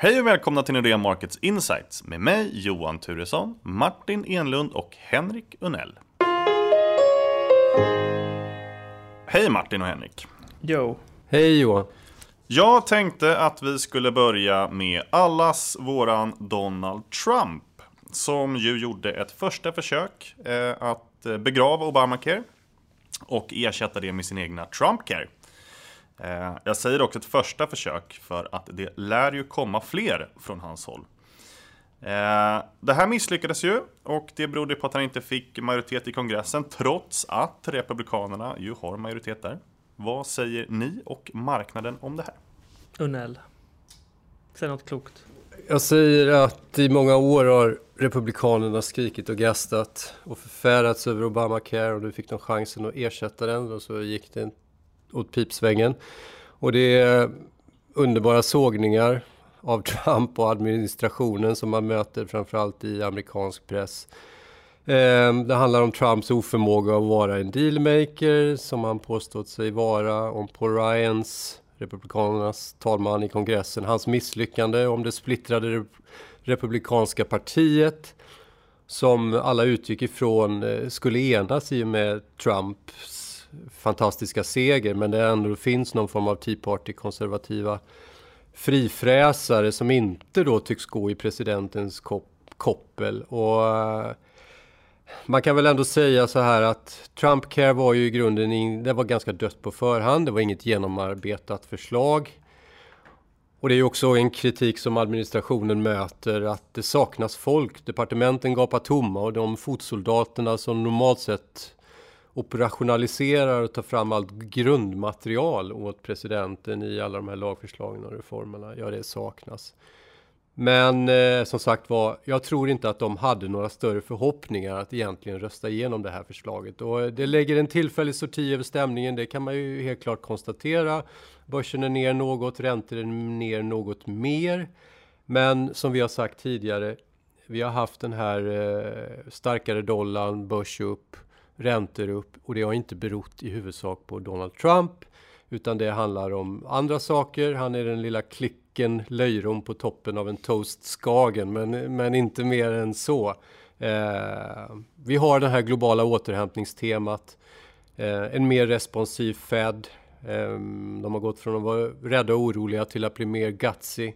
Hej och välkomna till Nordea Markets Insights med mig Johan Turesson, Martin Enlund och Henrik Unell. Hej Martin och Henrik. Jo. Hej Johan. Jag tänkte att vi skulle börja med allas våran Donald Trump. Som ju gjorde ett första försök eh, att begrava Obamacare och ersätta det med sin egna Trumpcare. Eh, jag säger också ett första försök för att det lär ju komma fler från hans håll. Eh, det här misslyckades ju och det berodde på att han inte fick majoritet i kongressen trots att Republikanerna ju har majoritet där. Vad säger ni och marknaden om det här? Unnell. Säg något klokt. Jag säger att i många år har Republikanerna skrikit och gastat och förfärats över Obamacare och nu fick de chansen att ersätta den och så gick det åt pipsvängen. Och det är underbara sågningar av Trump och administrationen som man möter framförallt i amerikansk press. Ehm, det handlar om Trumps oförmåga att vara en dealmaker som han påstått sig vara. Om Paul Ryans, Republikanernas talman i kongressen, hans misslyckande. Om det splittrade Republikanska partiet som alla utgick ifrån eh, skulle enas i och med Trumps fantastiska seger. Men det ändå finns någon form av Tea Party-konservativa frifräsare som inte då tycks gå i presidentens koppel. Och eh, man kan väl ändå säga så här att Trump Care var ju i grunden, det var ganska dött på förhand. Det var inget genomarbetat förslag. Och det är ju också en kritik som administrationen möter att det saknas folk. Departementen gapar tomma och de fotsoldaterna som normalt sett operationaliserar och tar fram allt grundmaterial åt presidenten i alla de här lagförslagen och reformerna. Ja, det saknas. Men eh, som sagt var, jag tror inte att de hade några större förhoppningar att egentligen rösta igenom det här förslaget. Och eh, det lägger en tillfällig sorti över stämningen, det kan man ju helt klart konstatera. Börsen är ner något, räntor är ner något mer. Men som vi har sagt tidigare, vi har haft den här eh, starkare dollarn, börs upp, räntor upp och det har inte berott i huvudsak på Donald Trump utan det handlar om andra saker. Han är den lilla klicken löjrom på toppen av en toast Skagen, men, men inte mer än så. Eh, vi har det här globala återhämtningstemat. Eh, en mer responsiv Fed. Eh, de har gått från att vara rädda och oroliga till att bli mer gutsy.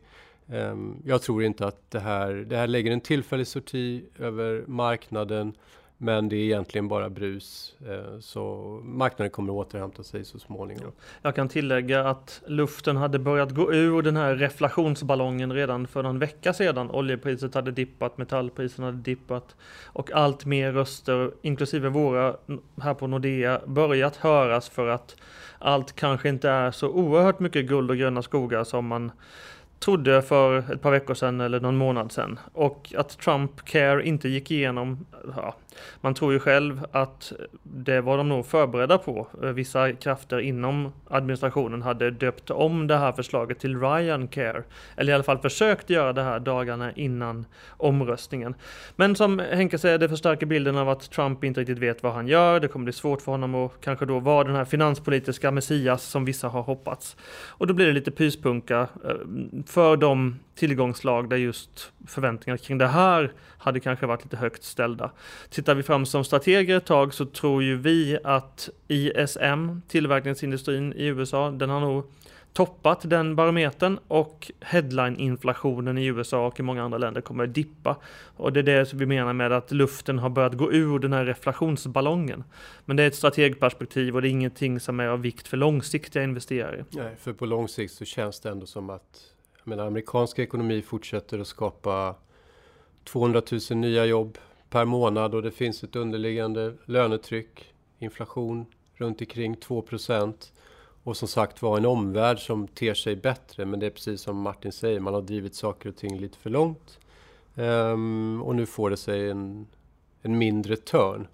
Eh, jag tror inte att det här, det här lägger en tillfällig sorti över marknaden men det är egentligen bara brus. Eh, så marknaden kommer att återhämta sig så småningom. Jag kan tillägga att luften hade börjat gå ur den här reflationsballongen redan för någon vecka sedan. Oljepriset hade dippat, metallpriserna hade dippat och allt mer röster, inklusive våra här på Nordea, börjat höras för att allt kanske inte är så oerhört mycket guld och gröna skogar som man trodde för ett par veckor sedan eller någon månad sedan. Och att Trump Care inte gick igenom, ja, man tror ju själv att det var de nog förberedda på. Eh, vissa krafter inom administrationen hade döpt om det här förslaget till Ryan Care. Eller i alla fall försökt göra det här dagarna innan omröstningen. Men som Henke säger, det förstärker bilden av att Trump inte riktigt vet vad han gör. Det kommer bli svårt för honom att kanske då vara den här finanspolitiska messias som vissa har hoppats. Och då blir det lite pyspunka eh, för de tillgångslag där just förväntningar kring det här hade kanske varit lite högt ställda. Tittar vi fram som strateger ett tag så tror ju vi att ISM, tillverkningsindustrin i USA, den har nog toppat den barometern och headline-inflationen i USA och i många andra länder kommer att dippa. Och det är det som vi menar med att luften har börjat gå ur den här reflationsballongen. Men det är ett strategperspektiv och det är ingenting som är av vikt för långsiktiga investerare. Nej, för på lång sikt så känns det ändå som att men amerikansk ekonomi fortsätter att skapa 200 000 nya jobb per månad och det finns ett underliggande lönetryck, inflation runt omkring 2% och som sagt var en omvärld som ter sig bättre. Men det är precis som Martin säger, man har drivit saker och ting lite för långt. Um, och nu får det sig en, en mindre törn.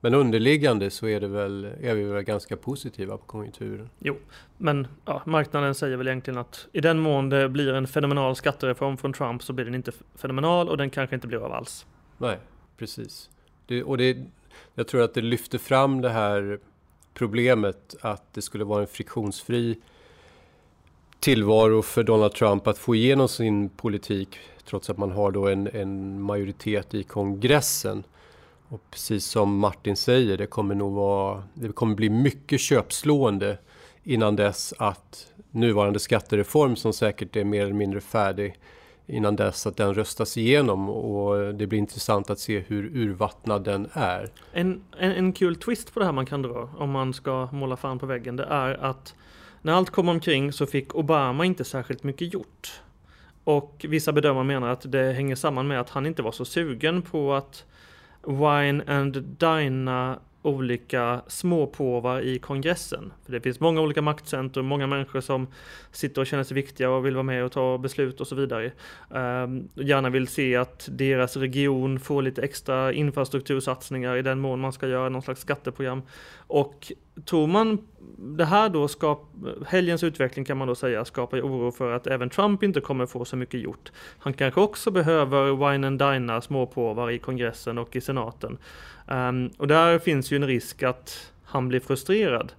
Men underliggande så är, det väl, är vi väl ganska positiva på konjunkturen. Jo, men ja, marknaden säger väl egentligen att i den mån det blir en fenomenal skattereform från Trump så blir den inte fenomenal och den kanske inte blir av alls. Nej, precis. Det, och det, jag tror att det lyfter fram det här problemet att det skulle vara en friktionsfri tillvaro för Donald Trump att få igenom sin politik trots att man har då en, en majoritet i kongressen. Och precis som Martin säger, det kommer nog vara, det kommer bli mycket köpslående innan dess att nuvarande skattereform som säkert är mer eller mindre färdig innan dess att den röstas igenom och det blir intressant att se hur urvattnad den är. En, en, en kul twist på det här man kan dra om man ska måla fan på väggen det är att när allt kom omkring så fick Obama inte särskilt mycket gjort. Och vissa bedömare menar att det hänger samman med att han inte var så sugen på att wine and dina olika småpåvar i kongressen. För det finns många olika maktcentrum, många människor som sitter och känner sig viktiga och vill vara med och ta beslut och så vidare. Ehm, gärna vill se att deras region får lite extra infrastruktursatsningar i den mån man ska göra någon slags skatteprogram. Och tror man det här då skap, helgens utveckling kan man då säga skapar oro för att även Trump inte kommer få så mycket gjort. Han kanske också behöver wine and dina småpåvar i kongressen och i senaten. Um, och där finns ju en risk att han blir frustrerad.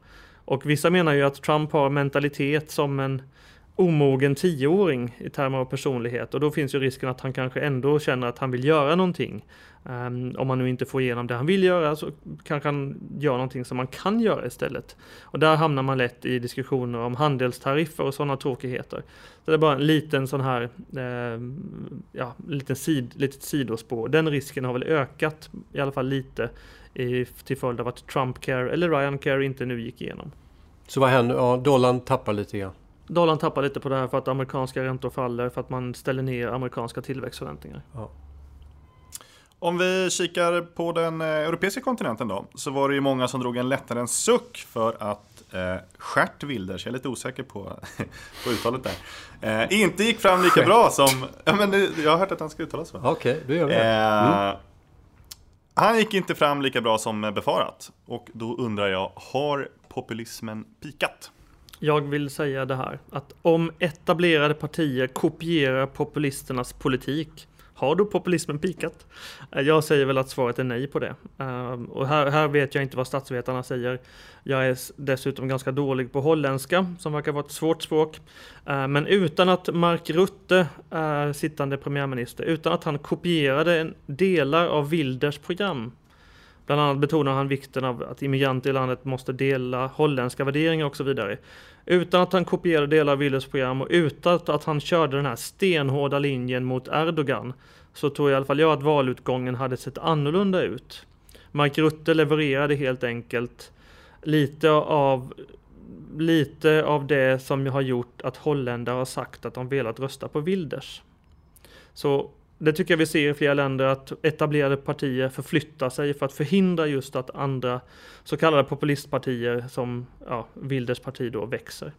Och vissa menar ju att Trump har mentalitet som en omogen tioåring i termer av personlighet och då finns ju risken att han kanske ändå känner att han vill göra någonting. Um, om han nu inte får igenom det han vill göra så kanske han gör någonting som man kan göra istället. Och där hamnar man lätt i diskussioner om handelstariffer och sådana tråkigheter. Så det är bara en liten sån här, eh, ja, liten sid, litet sidospår. Den risken har väl ökat i alla fall lite i, till följd av att Trump Care eller Ryan Care inte nu gick igenom. Så vad händer? Ja, dollarn tappar lite grann. Dollarn tappar lite på det här för att amerikanska räntor faller för att man ställer ner amerikanska tillväxtförväntningar. Ja. Om vi kikar på den eh, europeiska kontinenten då, så var det ju många som drog en lättare suck för att eh, Stjärt Wilders, jag är lite osäker på, på uttalet där, eh, inte gick fram lika bra som, ja men jag har hört att han ska uttala så. Okej, okay, det gör vi. Eh, mm. Han gick inte fram lika bra som befarat. Och då undrar jag, har populismen pikat? Jag vill säga det här, att om etablerade partier kopierar populisternas politik har då populismen pikat? Eh, jag säger väl att svaret är nej på det. Ehm, och här, här vet jag inte vad statsvetarna säger. Jag är dessutom ganska dålig på holländska, som verkar vara ett svårt språk. Eh, men utan att Mark Rutte, sittande premiärminister, utan att han kopierade delar av Wilders program, Bland annat betonar han vikten av att immigranter i landet måste dela holländska värderingar och så vidare. Utan att han kopierade delar av Wilders program och utan att han körde den här stenhårda linjen mot Erdogan så tror i alla fall jag att valutgången hade sett annorlunda ut. Mark Rutte levererade helt enkelt lite av lite av det som har gjort att holländare har sagt att de velat rösta på Wilders. Så det tycker jag vi ser i flera länder att etablerade partier förflyttar sig för att förhindra just att andra så kallade populistpartier som ja, Wilders parti då växer.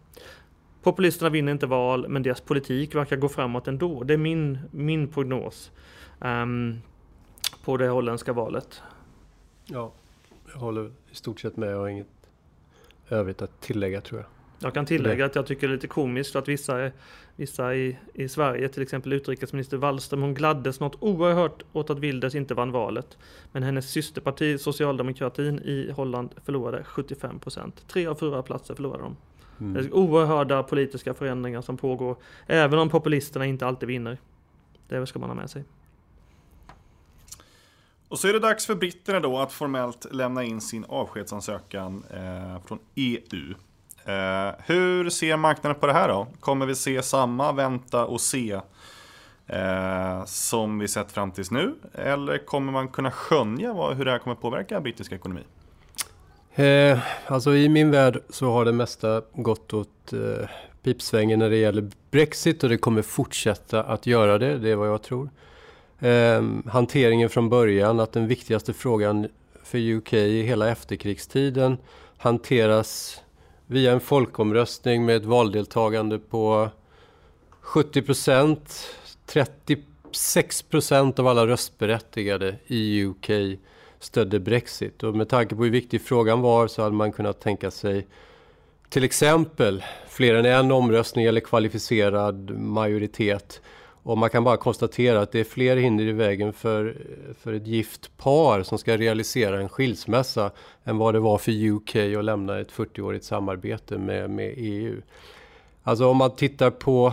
Populisterna vinner inte val men deras politik verkar gå framåt ändå. Det är min, min prognos um, på det holländska valet. Ja, jag håller i stort sett med och inget övrigt att tillägga tror jag. Jag kan tillägga att jag tycker det är lite komiskt att vissa, vissa i, i Sverige, till exempel utrikesminister Wallström, hon gladdes något oerhört åt att Wilders inte vann valet. Men hennes systerparti Socialdemokratin i Holland förlorade 75 procent. Tre av fyra platser förlorade de. Mm. Det är oerhörda politiska förändringar som pågår, även om populisterna inte alltid vinner. Det ska man ha med sig. Och så är det dags för britterna då att formellt lämna in sin avskedsansökan eh, från EU. Eh, hur ser marknaden på det här då? Kommer vi se samma vänta och se eh, som vi sett fram tills nu? Eller kommer man kunna skönja vad, hur det här kommer påverka brittisk ekonomi? Eh, alltså i min värld så har det mesta gått åt eh, pipsvängen när det gäller Brexit och det kommer fortsätta att göra det, det är vad jag tror. Eh, hanteringen från början, att den viktigaste frågan för UK i hela efterkrigstiden hanteras via en folkomröstning med ett valdeltagande på 70 procent. 36 procent av alla röstberättigade i UK stödde Brexit. Och med tanke på hur viktig frågan var så hade man kunnat tänka sig till exempel fler än en omröstning eller kvalificerad majoritet och man kan bara konstatera att det är fler hinder i vägen för, för ett gift par som ska realisera en skilsmässa än vad det var för UK att lämna ett 40-årigt samarbete med, med EU. Alltså om man tittar på,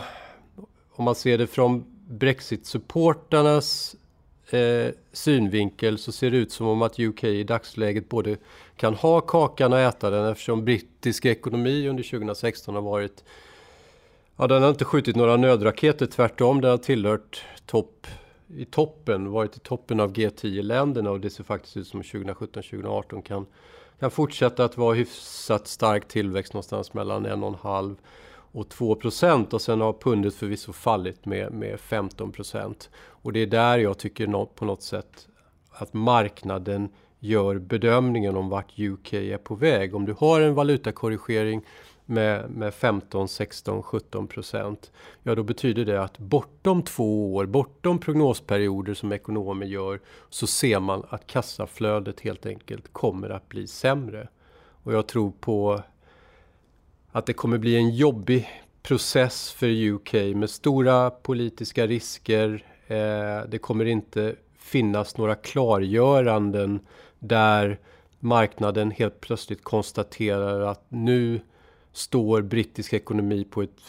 om man ser det från Brexit-supporternas eh, synvinkel så ser det ut som om att UK i dagsläget både kan ha kakan och äta den eftersom brittisk ekonomi under 2016 har varit Ja, den har inte skjutit några nödraketer, tvärtom. Den har tillhört topp i toppen, varit i toppen av G10-länderna och det ser faktiskt ut som 2017-2018 kan, kan fortsätta att vara hyfsat stark tillväxt någonstans mellan 1,5 och 2 procent och sen har pundet förvisso fallit med, med 15 procent. Och det är där jag tycker på något sätt att marknaden gör bedömningen om vart UK är på väg. Om du har en valutakorrigering med, med 15, 16, 17 procent. Ja, då betyder det att bortom två år, bortom prognosperioder som ekonomer gör, så ser man att kassaflödet helt enkelt kommer att bli sämre. Och jag tror på att det kommer bli en jobbig process för UK med stora politiska risker. Eh, det kommer inte finnas några klargöranden där marknaden helt plötsligt konstaterar att nu står brittisk ekonomi på ett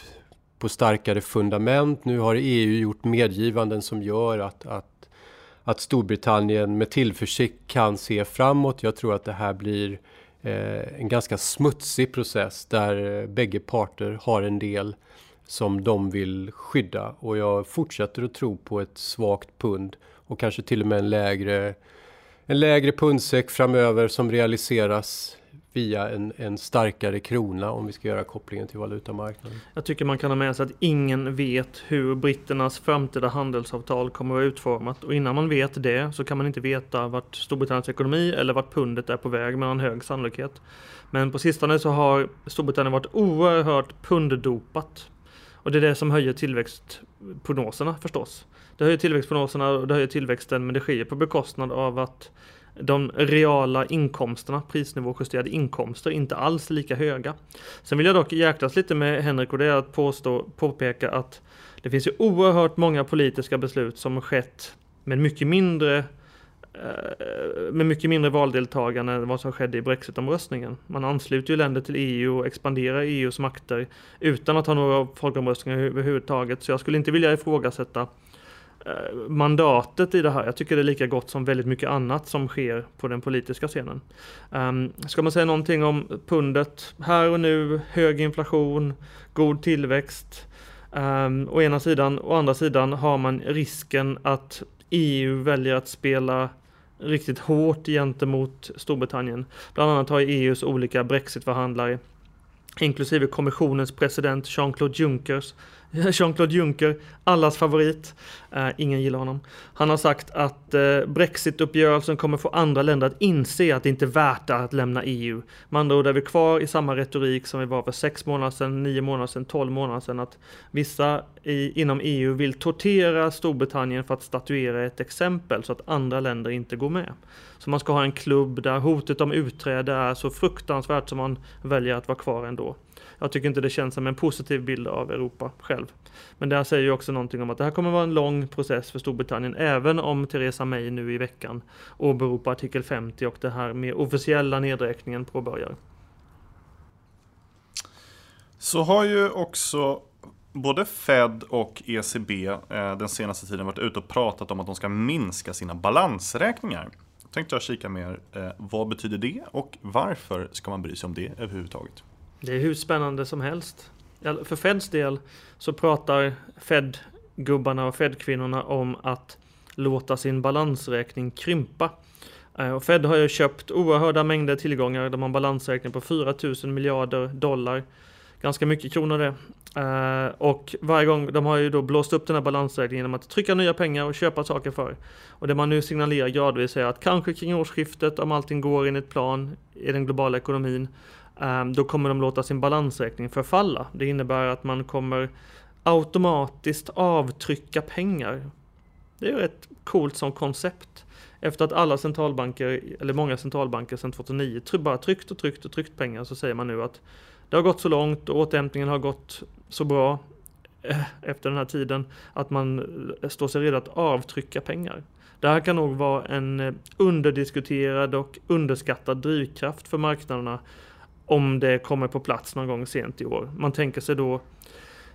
på starkare fundament. Nu har EU gjort medgivanden som gör att, att, att Storbritannien med tillförsikt kan se framåt. Jag tror att det här blir eh, en ganska smutsig process där eh, bägge parter har en del som de vill skydda. Och jag fortsätter att tro på ett svagt pund och kanske till och med en lägre, en lägre pundsäck framöver som realiseras via en, en starkare krona om vi ska göra kopplingen till valutamarknaden. Jag tycker man kan ha med sig att ingen vet hur britternas framtida handelsavtal kommer att vara utformat och innan man vet det så kan man inte veta vart Storbritanniens ekonomi eller vart pundet är på väg med en hög sannolikhet. Men på sistone så har Storbritannien varit oerhört punddopat och det är det som höjer tillväxtprognoserna förstås. Det höjer tillväxtprognoserna och det höjer tillväxten men det sker på bekostnad av att de reala inkomsterna, prisnivåjusterade inkomster, inte alls lika höga. Sen vill jag dock jäklas lite med Henrik och det är att påstå, påpeka att det finns ju oerhört många politiska beslut som skett med mycket mindre eh, med mycket mindre valdeltagande än vad som skedde i Brexitomröstningen. Man ansluter ju länder till EU och expanderar EUs makter utan att ha några folkomröstningar överhuvudtaget. Så jag skulle inte vilja ifrågasätta Eh, mandatet i det här. Jag tycker det är lika gott som väldigt mycket annat som sker på den politiska scenen. Um, ska man säga någonting om pundet här och nu, hög inflation, god tillväxt. Um, å ena sidan, å andra sidan har man risken att EU väljer att spela riktigt hårt gentemot Storbritannien. Bland annat har EUs olika brexitförhandlare, inklusive kommissionens president Jean-Claude Junckers Jean-Claude Juncker, allas favorit. Uh, ingen gillar honom. Han har sagt att uh, Brexit-uppgörelsen kommer få andra länder att inse att det inte är värt att lämna EU. Med andra ord är vi kvar i samma retorik som vi var för sex månader sedan, nio månader sedan, tolv månader sedan. Att vissa i, inom EU vill tortera Storbritannien för att statuera ett exempel så att andra länder inte går med. Så man ska ha en klubb där hotet om utträde är så fruktansvärt som man väljer att vara kvar ändå. Jag tycker inte det känns som en positiv bild av Europa själv. Men det här säger ju också någonting om att det här kommer vara en lång process för Storbritannien, även om Theresa May nu i veckan åberopar artikel 50 och det här med officiella nedräkningen påbörjar. Så har ju också både Fed och ECB eh, den senaste tiden varit ute och pratat om att de ska minska sina balansräkningar. Tänkte jag kika mer, eh, vad betyder det och varför ska man bry sig om det överhuvudtaget? Det är hur spännande som helst. För Feds del så pratar Fed-gubbarna och Fed-kvinnorna om att låta sin balansräkning krympa. Eh, och Fed har ju köpt oerhörda mängder tillgångar. De har en balansräkning på 4 000 miljarder dollar. Ganska mycket kronor det. Eh, och varje gång, de har ju då blåst upp den här balansräkningen genom att trycka nya pengar och köpa saker för. Och det man nu signalerar gradvis är att kanske kring årsskiftet, om allting går enligt plan i den globala ekonomin, Ehm, då kommer de låta sin balansräkning förfalla. Det innebär att man kommer automatiskt avtrycka pengar. Det är rätt coolt som koncept. Efter att alla centralbanker, eller många centralbanker sedan 2009, bara tryckt och tryckt och tryckt pengar så säger man nu att det har gått så långt och återhämtningen har gått så bra eh, efter den här tiden att man eh, står sig redo att avtrycka pengar. Det här kan nog vara en eh, underdiskuterad och underskattad drivkraft för marknaderna om det kommer på plats någon gång sent i år. Man tänker sig då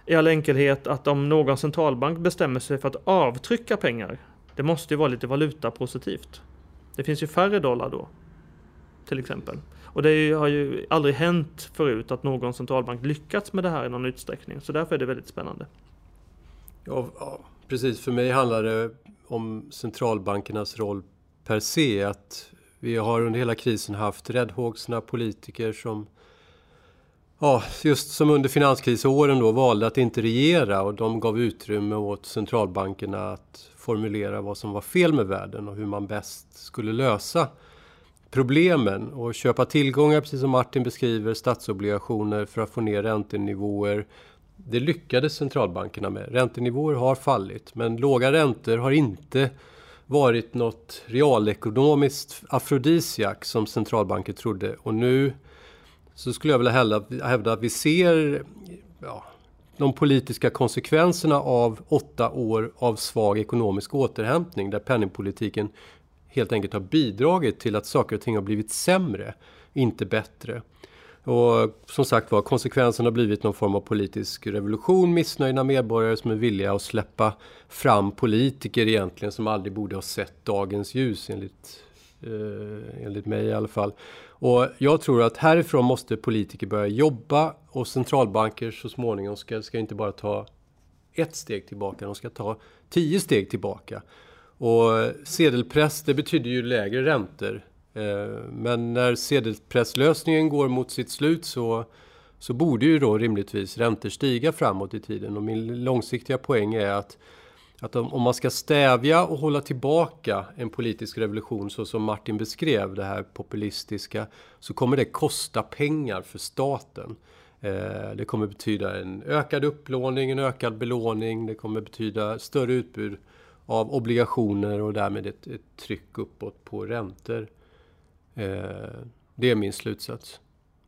i all enkelhet att om någon centralbank bestämmer sig för att avtrycka pengar, det måste ju vara lite valutapositivt. Det finns ju färre dollar då, till exempel. Och det har ju aldrig hänt förut att någon centralbank lyckats med det här i någon utsträckning. Så därför är det väldigt spännande. Ja, ja, precis. För mig handlar det om centralbankernas roll per se. Att vi har under hela krisen haft räddhågsna politiker som Ja, just som under finanskrisåren då valde att inte regera och de gav utrymme åt centralbankerna att formulera vad som var fel med världen och hur man bäst skulle lösa problemen och köpa tillgångar, precis som Martin beskriver, statsobligationer för att få ner räntenivåer. Det lyckades centralbankerna med. Räntenivåer har fallit, men låga räntor har inte varit något realekonomiskt afrodisiak som centralbanker trodde. Och nu så skulle jag vilja hävda, att vi ser ja, de politiska konsekvenserna av åtta år av svag ekonomisk återhämtning där penningpolitiken helt enkelt har bidragit till att saker och ting har blivit sämre, inte bättre. Och som sagt var, konsekvensen har blivit någon form av politisk revolution, missnöjda medborgare som är villiga att släppa fram politiker egentligen som aldrig borde ha sett dagens ljus enligt, eh, enligt mig i alla fall. Och jag tror att härifrån måste politiker börja jobba och centralbanker så småningom ska, ska inte bara ta ett steg tillbaka, de ska ta tio steg tillbaka. Och sedelpress, det betyder ju lägre räntor. Eh, men när sedelpresslösningen går mot sitt slut så, så borde ju då rimligtvis räntor stiga framåt i tiden. Och min långsiktiga poäng är att, att om, man ska stävja och hålla tillbaka en politisk revolution så som Martin beskrev, det här populistiska, så kommer det kosta pengar för staten. Eh, det kommer betyda en ökad upplåning, en ökad belåning, det kommer betyda större utbud av obligationer och därmed ett, ett tryck uppåt på räntor. Eh, det är min slutsats.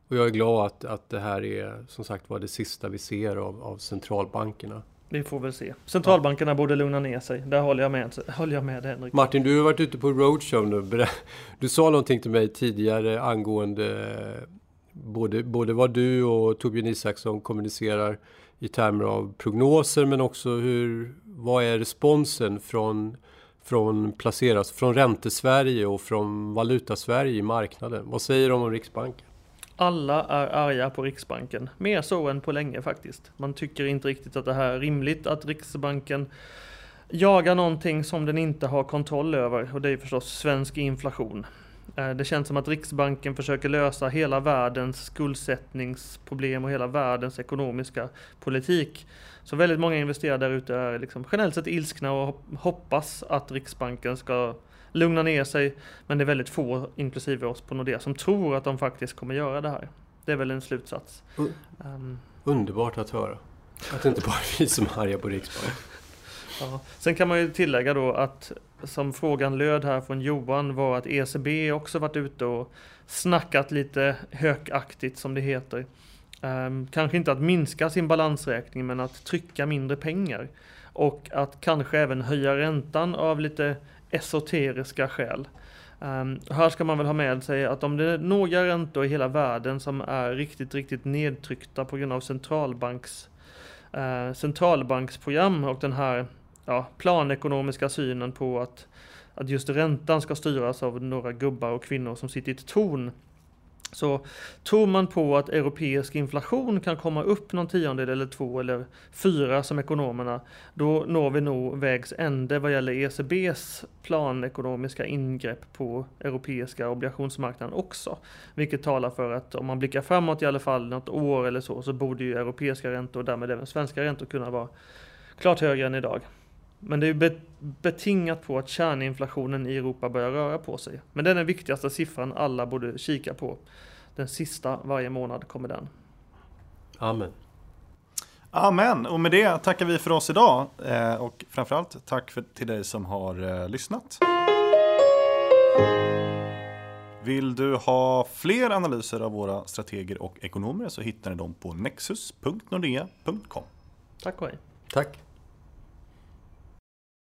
Och jag är glad att, att det här är som sagt var det sista vi ser av, av centralbankerna. Vi får väl se. Centralbankerna ja. borde lugna ner sig. Där håller jag med, håller jag med Henrik. Martin, du har varit ute på roadshow nu. Du sa någonting till mig tidigare angående både, både vad du och Torbjörn Isaksson kommunicerar i termer av prognoser men också hur, vad är responsen från, från placeras, från Räntesverige och från Valutasverige i marknaden? Vad säger de om Riksbanken? Alla är arga på Riksbanken. Mer så än på länge faktiskt. Man tycker inte riktigt att det här är rimligt att Riksbanken jagar någonting som den inte har kontroll över och det är förstås svensk inflation. Eh, det känns som att Riksbanken försöker lösa hela världens skuldsättningsproblem och hela världens ekonomiska politik. Så väldigt många investerare där ute är liksom generellt sett ilskna och hoppas att Riksbanken ska lugna ner sig. Men det är väldigt få, inklusive oss på Nordea, som tror att de faktiskt kommer göra det här. Det är väl en slutsats. Um, Underbart att höra. Att det inte bara är vi som är arga på Riksbanken. Ja. Sen kan man ju tillägga då att som frågan löd här från Johan var att ECB också varit ute och snackat lite hökaktigt som det heter. Um, kanske inte att minska sin balansräkning men att trycka mindre pengar. Och att kanske även höja räntan av lite esoteriska skäl. Um, här ska man väl ha med sig att om det är några räntor i hela världen som är riktigt, riktigt nedtryckta på grund av centralbanks, uh, centralbanksprogram och den här ja, planekonomiska synen på att, att just räntan ska styras av några gubbar och kvinnor som sitter i ett torn. Så tror man på att europeisk inflation kan komma upp någon tiondel eller två eller fyra som ekonomerna, då når vi nog vägs ände vad gäller ECBs planekonomiska ingrepp på europeiska obligationsmarknaden också. Vilket talar för att om man blickar framåt i alla fall något år eller så, så borde ju europeiska räntor och därmed även svenska räntor kunna vara klart högre än idag. Men det är betingat på att kärninflationen i Europa börjar röra på sig. Men det är den viktigaste siffran alla borde kika på. Den sista varje månad kommer den. Amen. Amen. Och med det tackar vi för oss idag. Eh, och framförallt tack för, till dig som har eh, lyssnat. Vill du ha fler analyser av våra strateger och ekonomer så hittar ni dem på nexus.nordea.com. Tack och hej. Tack.